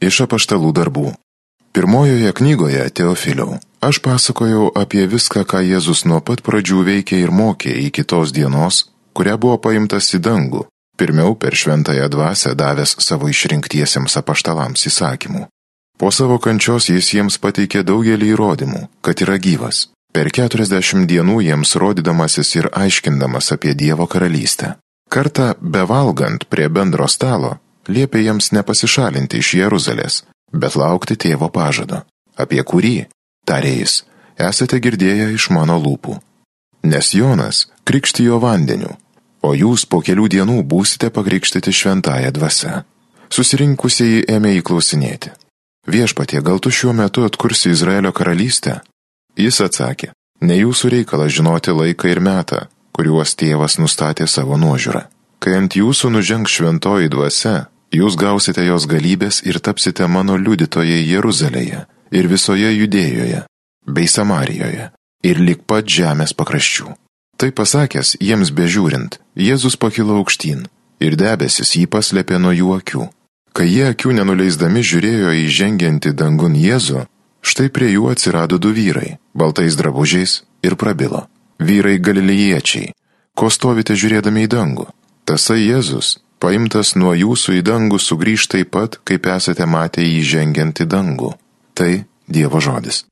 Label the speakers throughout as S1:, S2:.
S1: Iš apaštalų darbų. Pirmojoje knygoje Teofiliau aš pasakojau apie viską, ką Jėzus nuo pat pradžių veikė ir mokė iki tos dienos, kuria buvo paimtas į dangų, pirmiau per šventąją dvasę davęs savo išrinktiesiems apaštalams įsakymų. Po savo kančios jis jiems pateikė daugelį įrodymų, kad yra gyvas. Per keturiasdešimt dienų jiems rodydamasis ir aiškindamas apie Dievo karalystę. Kartą bevalgant prie bendro stalo, liepė jiems nepasišalinti iš Jeruzalės, bet laukti tėvo pažado, apie kurį, tarė jis, esate girdėję iš mano lūpų. Nes Jonas krikštijo vandeniu, o jūs po kelių dienų būsite pakrikštyti šventąją dvasę. Susirinkusieji ėmė įklausinėti. Viešpatie, gal tu šiuo metu atkursi Izraelio karalystę? Jis atsakė, ne jūsų reikalas žinoti laiką ir metą, kuriuos tėvas nustatė savo nuožiūrą. Kai ant jūsų nužengs šventoji dvasia, jūs gausite jos galybės ir tapsite mano liudytojai Jeruzalėje ir visoje Judėjoje bei Samarijoje ir lik pat žemės pakraščių. Tai pasakęs, jiems bežiūrint, Jėzus pakilo aukštyn ir debesis jį paslėpė nuo jų akių. Kai jie akių nenuleisdami žiūrėjo į žengiantį dangun Jėzų, štai prie jų atsirado du vyrai, baltais drabužiais ir prabilo. Vyrai galilėjiečiai, ko stovite žiūrėdami į dangų? Tasai Jėzus, paimtas nuo jūsų į dangų, sugrįž taip pat, kaip esate matę jį žengiant į dangų. Tai Dievo žodis.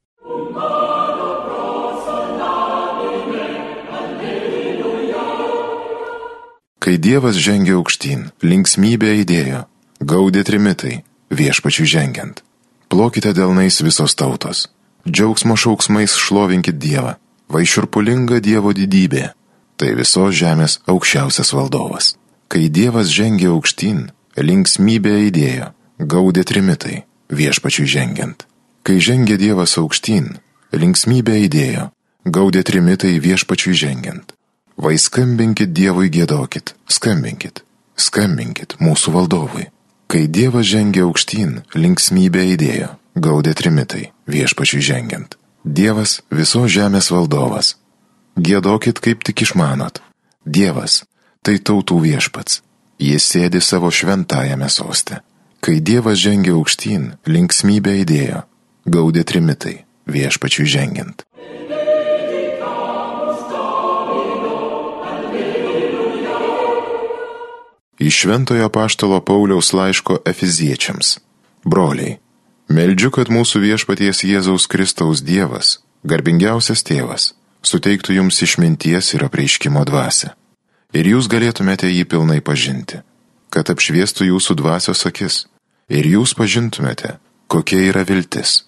S1: Kai Dievas žengė aukštyn, linksmybė įdėjo, gaudė trimitai, viešpačių žengiant. Plokite delnais visos tautos, džiaugsmo šauksmais šlovinkit Dievą, vaišurpulinga Dievo didybė, tai visos žemės aukščiausias valdovas. Kai Dievas žengė aukštyn, linksmybė įdėjo, gaudė trimitai, viešpačiui žengiant. Kai žengė Dievas aukštyn, linksmybė įdėjo, gaudė trimitai viešpačiui žengiant. Vai skambinkit Dievui gėdokit, skambinkit, skambinkit mūsų valdovui. Kai Dievas žengė aukštyn, linksmybė įdėjo, gaudė trimitai viešpačiui žengiant. Dievas visos žemės valdovas, Gėdokit kaip tik išmanot. Dievas - tai tautų viešpats. Jis sėdi savo šventajame soste. Kai Dievas žengė aukštyn, linksmybė įdėjo, gaudė trimitai, viešpačiui žengiant. Iš Šventojo Paštalo Pauliaus laiško Efiziečiams. Broliai, meldžiu, kad mūsų viešpaties Jėzaus Kristaus Dievas, garbingiausias tėvas, suteiktų jums išminties ir apreiškimo dvasę. Ir jūs galėtumėte jį pilnai pažinti, kad apšviestų jūsų dvasios akis, ir jūs pažintumėte, kokia yra viltis,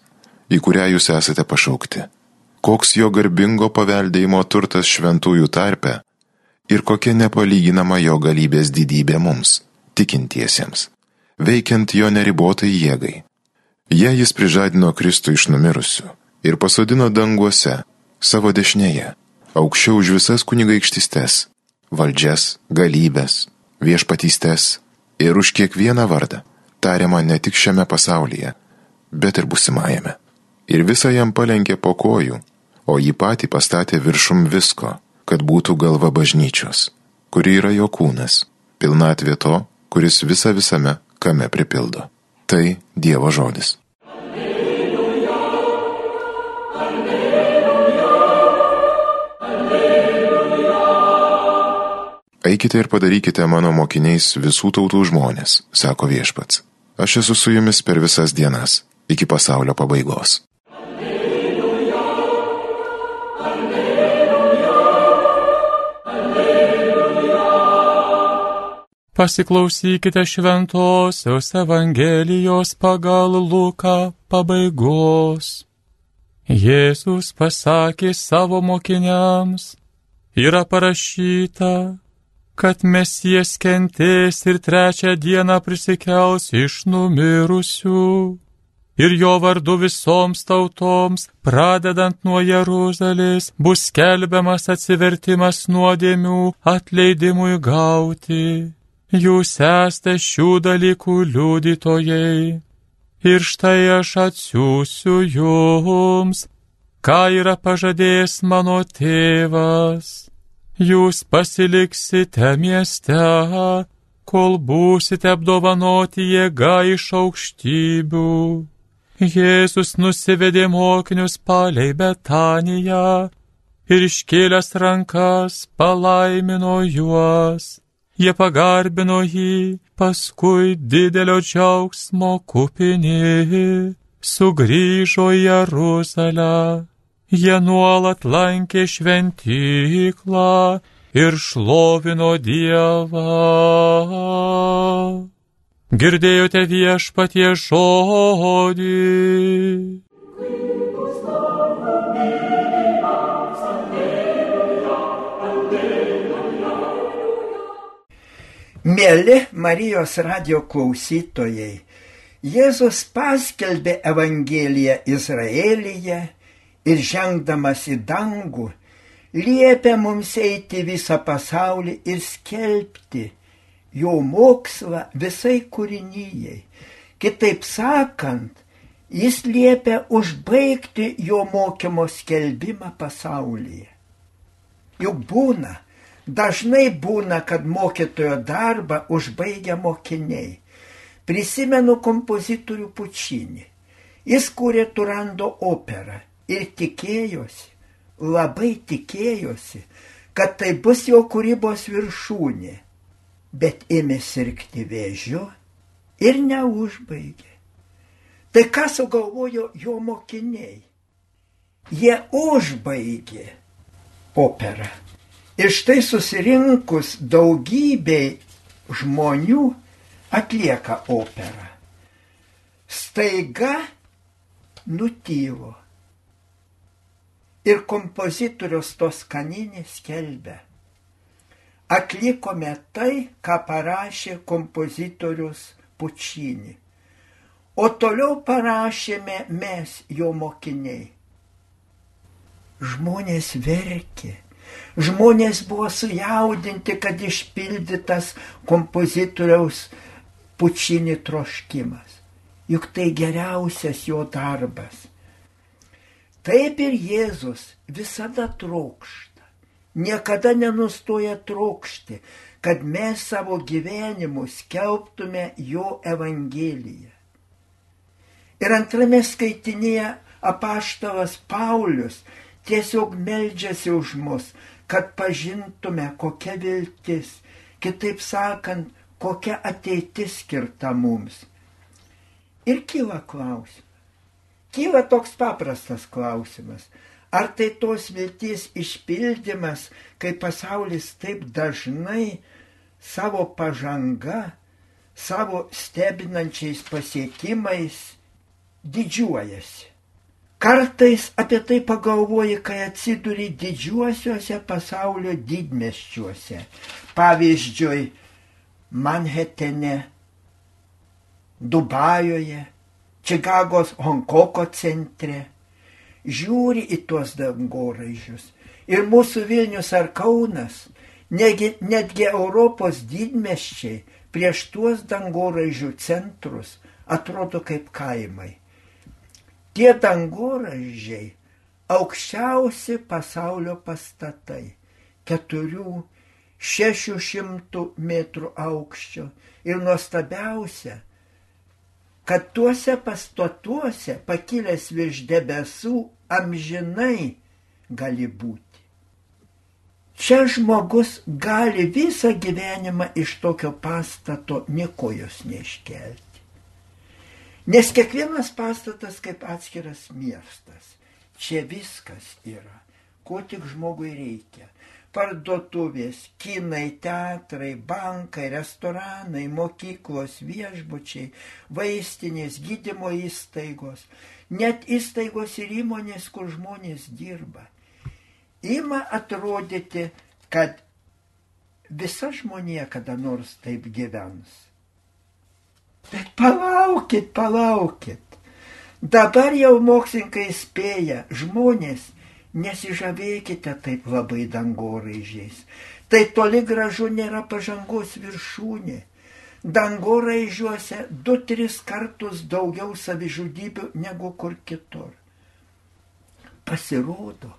S1: į kurią jūs esate pašaukti, koks jo garbingo paveldėjimo turtas šventųjų tarpe ir kokia nepalyginama jo galybės didybė mums, tikintiesiems, veikiant jo neribotai jėgai. Jie jis prižadino Kristų iš numirusių ir pasodino danguose savo dešinėje, aukščiau už visas kunigaikštystes, valdžias, galybės, viešpatystes ir už kiekvieną vardą, tariamą ne tik šiame pasaulyje, bet ir busimajame. Ir visą jam palenkė po kojų, o jį patį pastatė viršum visko, kad būtų galva bažnyčios, kuri yra jo kūnas, pilnatvė to, kuris visą visame kame pripildo. Tai Dievo žodis. Eikite ir padarykite mano mokiniais visų tautų žmonės, sako viešpats. Aš esu su jumis per visas dienas, iki pasaulio pabaigos. Alleluja, alleluja,
S2: alleluja. Pasiklausykite šventosios Evangelijos pagal Luką pabaigos. Jėzus pasakė savo mokiniams, yra parašyta, kad mesijas kentės ir trečią dieną prisikels iš numirusių. Ir jo vardu visoms tautoms, pradedant nuo Jeruzalės, bus skelbiamas atsivertimas nuodėmių atleidimui gauti. Jūs esate šių dalykų liudytojai. Ir štai aš atsiųsiu jums, ką yra pažadėjęs mano tėvas jūs pasiliksite mieste, kol būsite apdovanoti jėga iš aukštybių. Jėzus nusivedė mokinius palei Betaniją ir iškėlęs rankas palaimino juos. Jie pagarbino jį, paskui didelio džiaugsmo kupini sugrįžo į Jeruzalę. Jie nuolat lankė šventyklą ir šlovino Dievą. Girdėjote viešpatie žodį.
S3: Mėly Marijos radio klausytojai, Jėzus paskelbė Evangeliją Izraelyje ir žengdamas į dangų, liepia mums eiti visą pasaulį ir skelbti jo mokslą visai kūrinyjei. Kitaip sakant, jis liepia užbaigti jo mokymo skelbimą pasaulyje. Juk būna, dažnai būna, kad mokytojo darbą užbaigia mokiniai. Prisimenu kompozitorių Pučinį. Jis kūrė Turando operą ir tikėjosi, labai tikėjosi, kad tai bus jo kūrybos viršūnė, bet ėmė sirgti vėžiu ir neužbaigė. Tai ką sugalvojo jo mokiniai? Jie užbaigė operą. Ir štai susirinkus daugybei žmonių atlieka operą. Staiga nutylo. Ir kompozitorius tos kaninės skelbia. Atlikome tai, ką parašė kompozitorius Pučinį. O toliau parašėme mes, jo mokiniai. Žmonės verkė. Žmonės buvo sujaudinti, kad išpildytas kompozitoriaus pučinį troškimas. Juk tai geriausias jo darbas. Taip ir Jėzus visada trokšta, niekada nenustoja trokšti, kad mes savo gyvenimu skelbtume jo Evangeliją. Ir antrame skaitinėje apaštalas Paulius tiesiog meldžiasi už mus, kad pažintume, kokia viltis, kitaip sakant, kokia ateitis skirta mums. Ir kyla klausimas. Kyla toks paprastas klausimas. Ar tai tos vilties išpildymas, kai pasaulis taip dažnai savo pažanga, savo stebinančiais pasiekimais didžiuojasi? Kartais apie tai pagalvoji, kai atsiduri didžiuosiuose pasaulio didmeščiuose. Pavyzdžiui, Manhetene, Dubajoje, Čikagos Honkoko centre. Žiūri į tuos dangoraižius. Ir mūsų Vilnius ar Kaunas, negi, netgi Europos didmeščiai prieš tuos dangoraižių centrus atrodo kaip kaimai. Tie dangoraižiai aukščiausi pasaulio pastatai - keturių 600 metrų aukščio. Ir nuostabiausia, kad tuose pastatuose pakilęs virš debesų amžinai gali būti. Čia žmogus gali visą gyvenimą iš tokio pastato nikojos neiškelti. Nes kiekvienas pastatas kaip atskiras miestas. Čia viskas yra, ko tik žmogui reikia parduotuvės, kinai, teatrai, bankai, restoranai, mokyklos, viešbučiai, vaistinės, gydymo įstaigos, net įstaigos ir įmonės, kur žmonės dirba. Ima atrodyti, kad visa žmonė kada nors taip gyvens. Bet palaukit, palaukit. Dabar jau mokslininkai spėja, žmonės Nesižavėkite taip labai dangoraižiais. Tai toli gražu nėra pažangos viršūnė. Dangoraižiuose du, tris kartus daugiau savižudybių negu kur kitur. Pasirodo,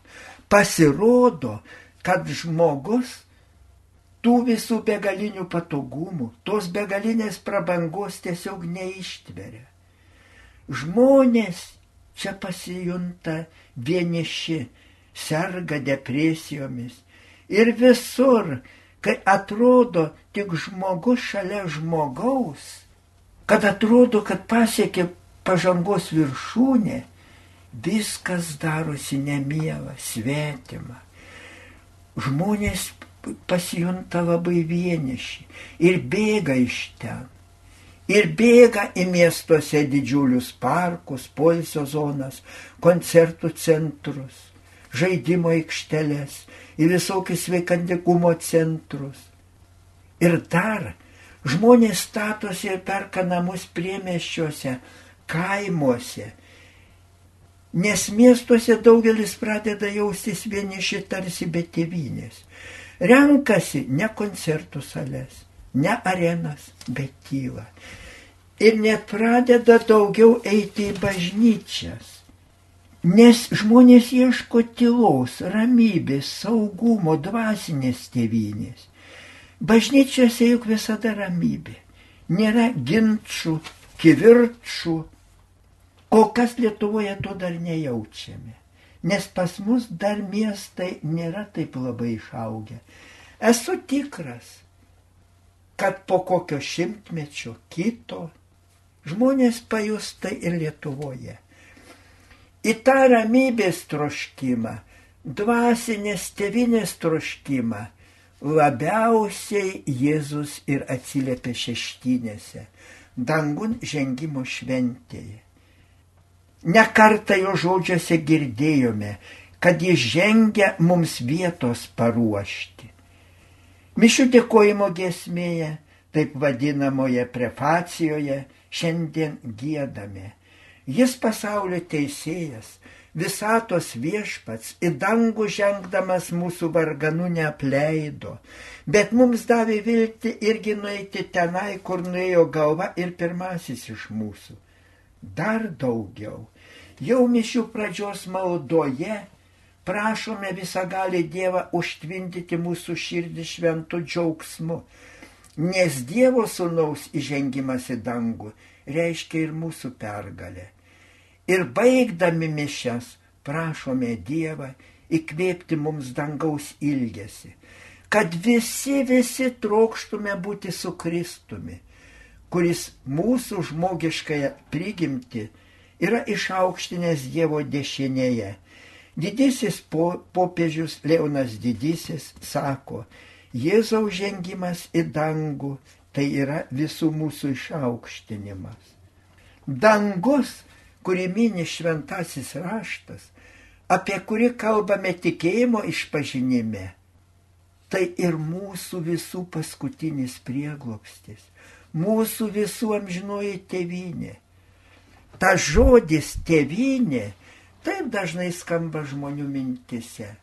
S3: pasirodo, kad žmogus tų visų begalinių patogumų, tos begalinės prabangos tiesiog neištveria. Žmonės čia pasijunta vieniši, serga depresijomis ir visur, kai atrodo tik žmogus šalia žmogaus, kad atrodo, kad pasiekė pažangos viršūnė, viskas darosi nemiela, svetima. Žmonės pasijunta labai vieniši ir bėga iš ten. Ir bėga į miestuose didžiulius parkus, poilsio zonas, koncertų centrus, žaidimo aikšteles, į visokius sveikandikumo centrus. Ir dar žmonės statosi ir perka namus priemeščiuose, kaimuose. Nes miestuose daugelis pradeda jaustis vieniši tarsi be tėvynės renkasi ne koncertų sales, ne arenas, bet tylą. Ir net pradeda daugiau eiti į bažnyčias. Nes žmonės ieško tylos, ramybės, saugumo, dvasinės tėvynės. Bažnyčiose juk visada ramybė. Nėra ginčių, kivirčių. Kol kas Lietuvoje to dar nejaučiame nes pas mus dar miestai nėra taip labai išaugę. Esu tikras, kad po kokio šimtmečio kito žmonės pajus tai ir Lietuvoje. Į tą ramybės troškimą, dvasinės tevinės troškimą labiausiai Jėzus ir atsiliepia šeštinėse, dangun žengimo šventėje. Nekartą jo žodžiuose girdėjome, kad jis žengia mums vietos paruošti. Mišių dėkojimo gesmėje, taip vadinamoje prefacijoje, šiandien gėdame. Jis pasaulio teisėjas, visatos viešpats, į dangų žengdamas mūsų varganų neapleido, bet mums davė vilti irgi nueiti tenai, kur nuėjo galva ir pirmasis iš mūsų. Dar daugiau Jau mišių pradžios maldoje prašome visą gali Dievą užtvindyti mūsų širdį šventų džiaugsmu, nes Dievo sūnaus įžengimas į dangų reiškia ir mūsų pergalę. Ir baigdami mišes prašome Dievą įkvėpti mums dangaus ilgesi, kad visi, visi trokštume būti su Kristumi, kuris mūsų žmogiškąją prigimti yra išaukštinęs Dievo dešinėje. Didysis po, popiežius Leonas Didysis sako, Jėzaus žengimas į dangų tai yra visų mūsų išaukštinimas. Dangus, kurį mini šventasis raštas, apie kurį kalbame tikėjimo išpažinime, tai ir mūsų visų paskutinis prieglopstis, mūsų visų amžinoji tevinė ta žodis tėvynė taip dažnai skamba žmonių mintise.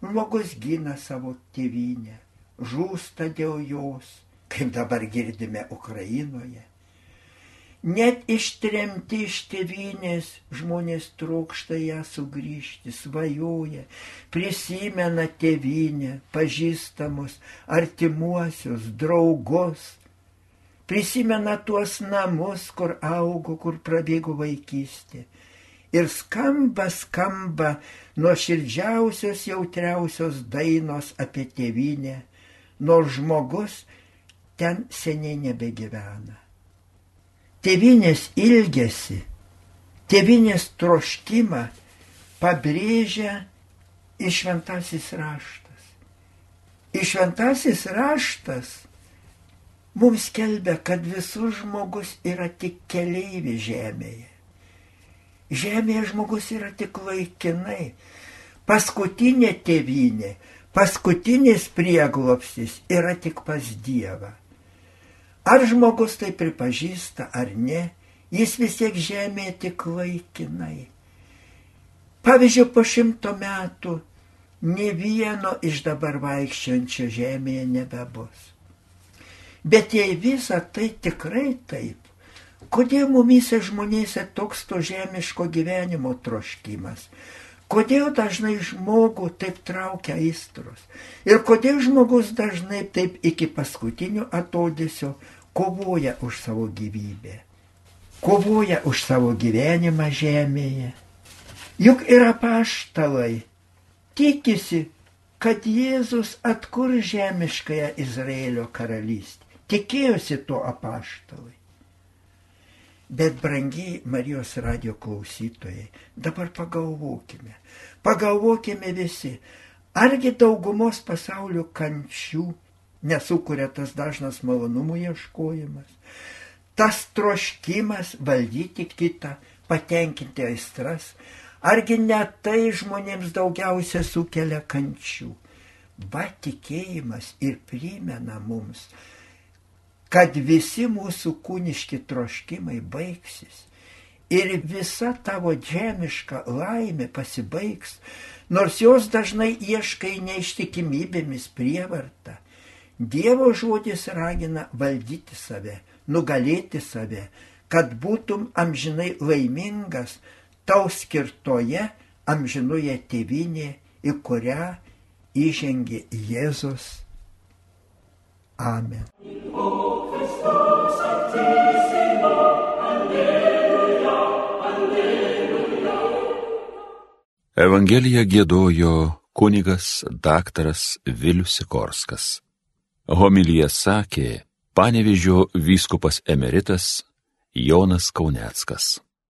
S3: Žmogus gina savo tėvynę, žūsta dėl jos, kaip dabar girdime Ukrainoje. Net ištremti iš tėvynės žmonės trokšta ją sugrįžti, svajoja, prisimena tėvynę, pažįstamus, artimuosius, draugus, prisimena tuos namus, kur augo, kur prabėgo vaikystė. Ir skamba, skamba nuoširdžiausios, jautriausios dainos apie tėvynę, nors žmogus ten seniai nebegyvena. Tėvinės ilgesi, tėvinės troškimą pabrėžia išventasis raštas. Išventasis raštas mums kelbia, kad visų žmogus yra tik keliaivi žemėje. Žemėje žmogus yra tik laikinai. Paskutinė tėvynė, paskutinis prieglopstis yra tik pas Dievą. Ar žmogus tai pripažįsta ar ne, jis vis tiek žemėje tik laikinai. Pavyzdžiui, po šimto metų ne vieno iš dabar vaikščiančio žemėje nebebus. Bet jei visa tai tikrai taip, kodėl mumise žmonėse toks to žemiško gyvenimo troškimas? Kodėl dažnai žmogų taip traukia aistros? Ir kodėl žmogus dažnai taip iki paskutinio atodėsio kovoja už savo gyvybę? Kovoja už savo gyvenimą žemėje. Juk ir apaštalai tikisi, kad Jėzus atkur žemiškąją Izraelio karalystę. Tikėjosi to apaštalai. Bet brangiai Marijos radio klausytojai, dabar pagalvokime, pagalvokime visi, argi daugumos pasaulio kančių nesukuria tas dažnas malonumų ieškojimas, tas troškimas valdyti kitą, patenkinti aistras, argi ne tai žmonėms daugiausia sukelia kančių. Va tikėjimas ir primena mums, kad visi mūsų kūniški troškimai baigsis ir visa tavo žemiška laimė pasibaigs, nors jos dažnai ieškai neištikimybėmis prievarta. Dievo žodis ragina valdyti save, nugalėti save, kad būtum amžinai laimingas tau skirtoje amžinoje tėvinė, į kurią įžengė Jėzus. Amen.
S4: Evangeliją gėdojo kunigas daktaras Vilius Sikorskas. Homilyje sakė panevižio vyskupas emeritas Jonas Kauneckas.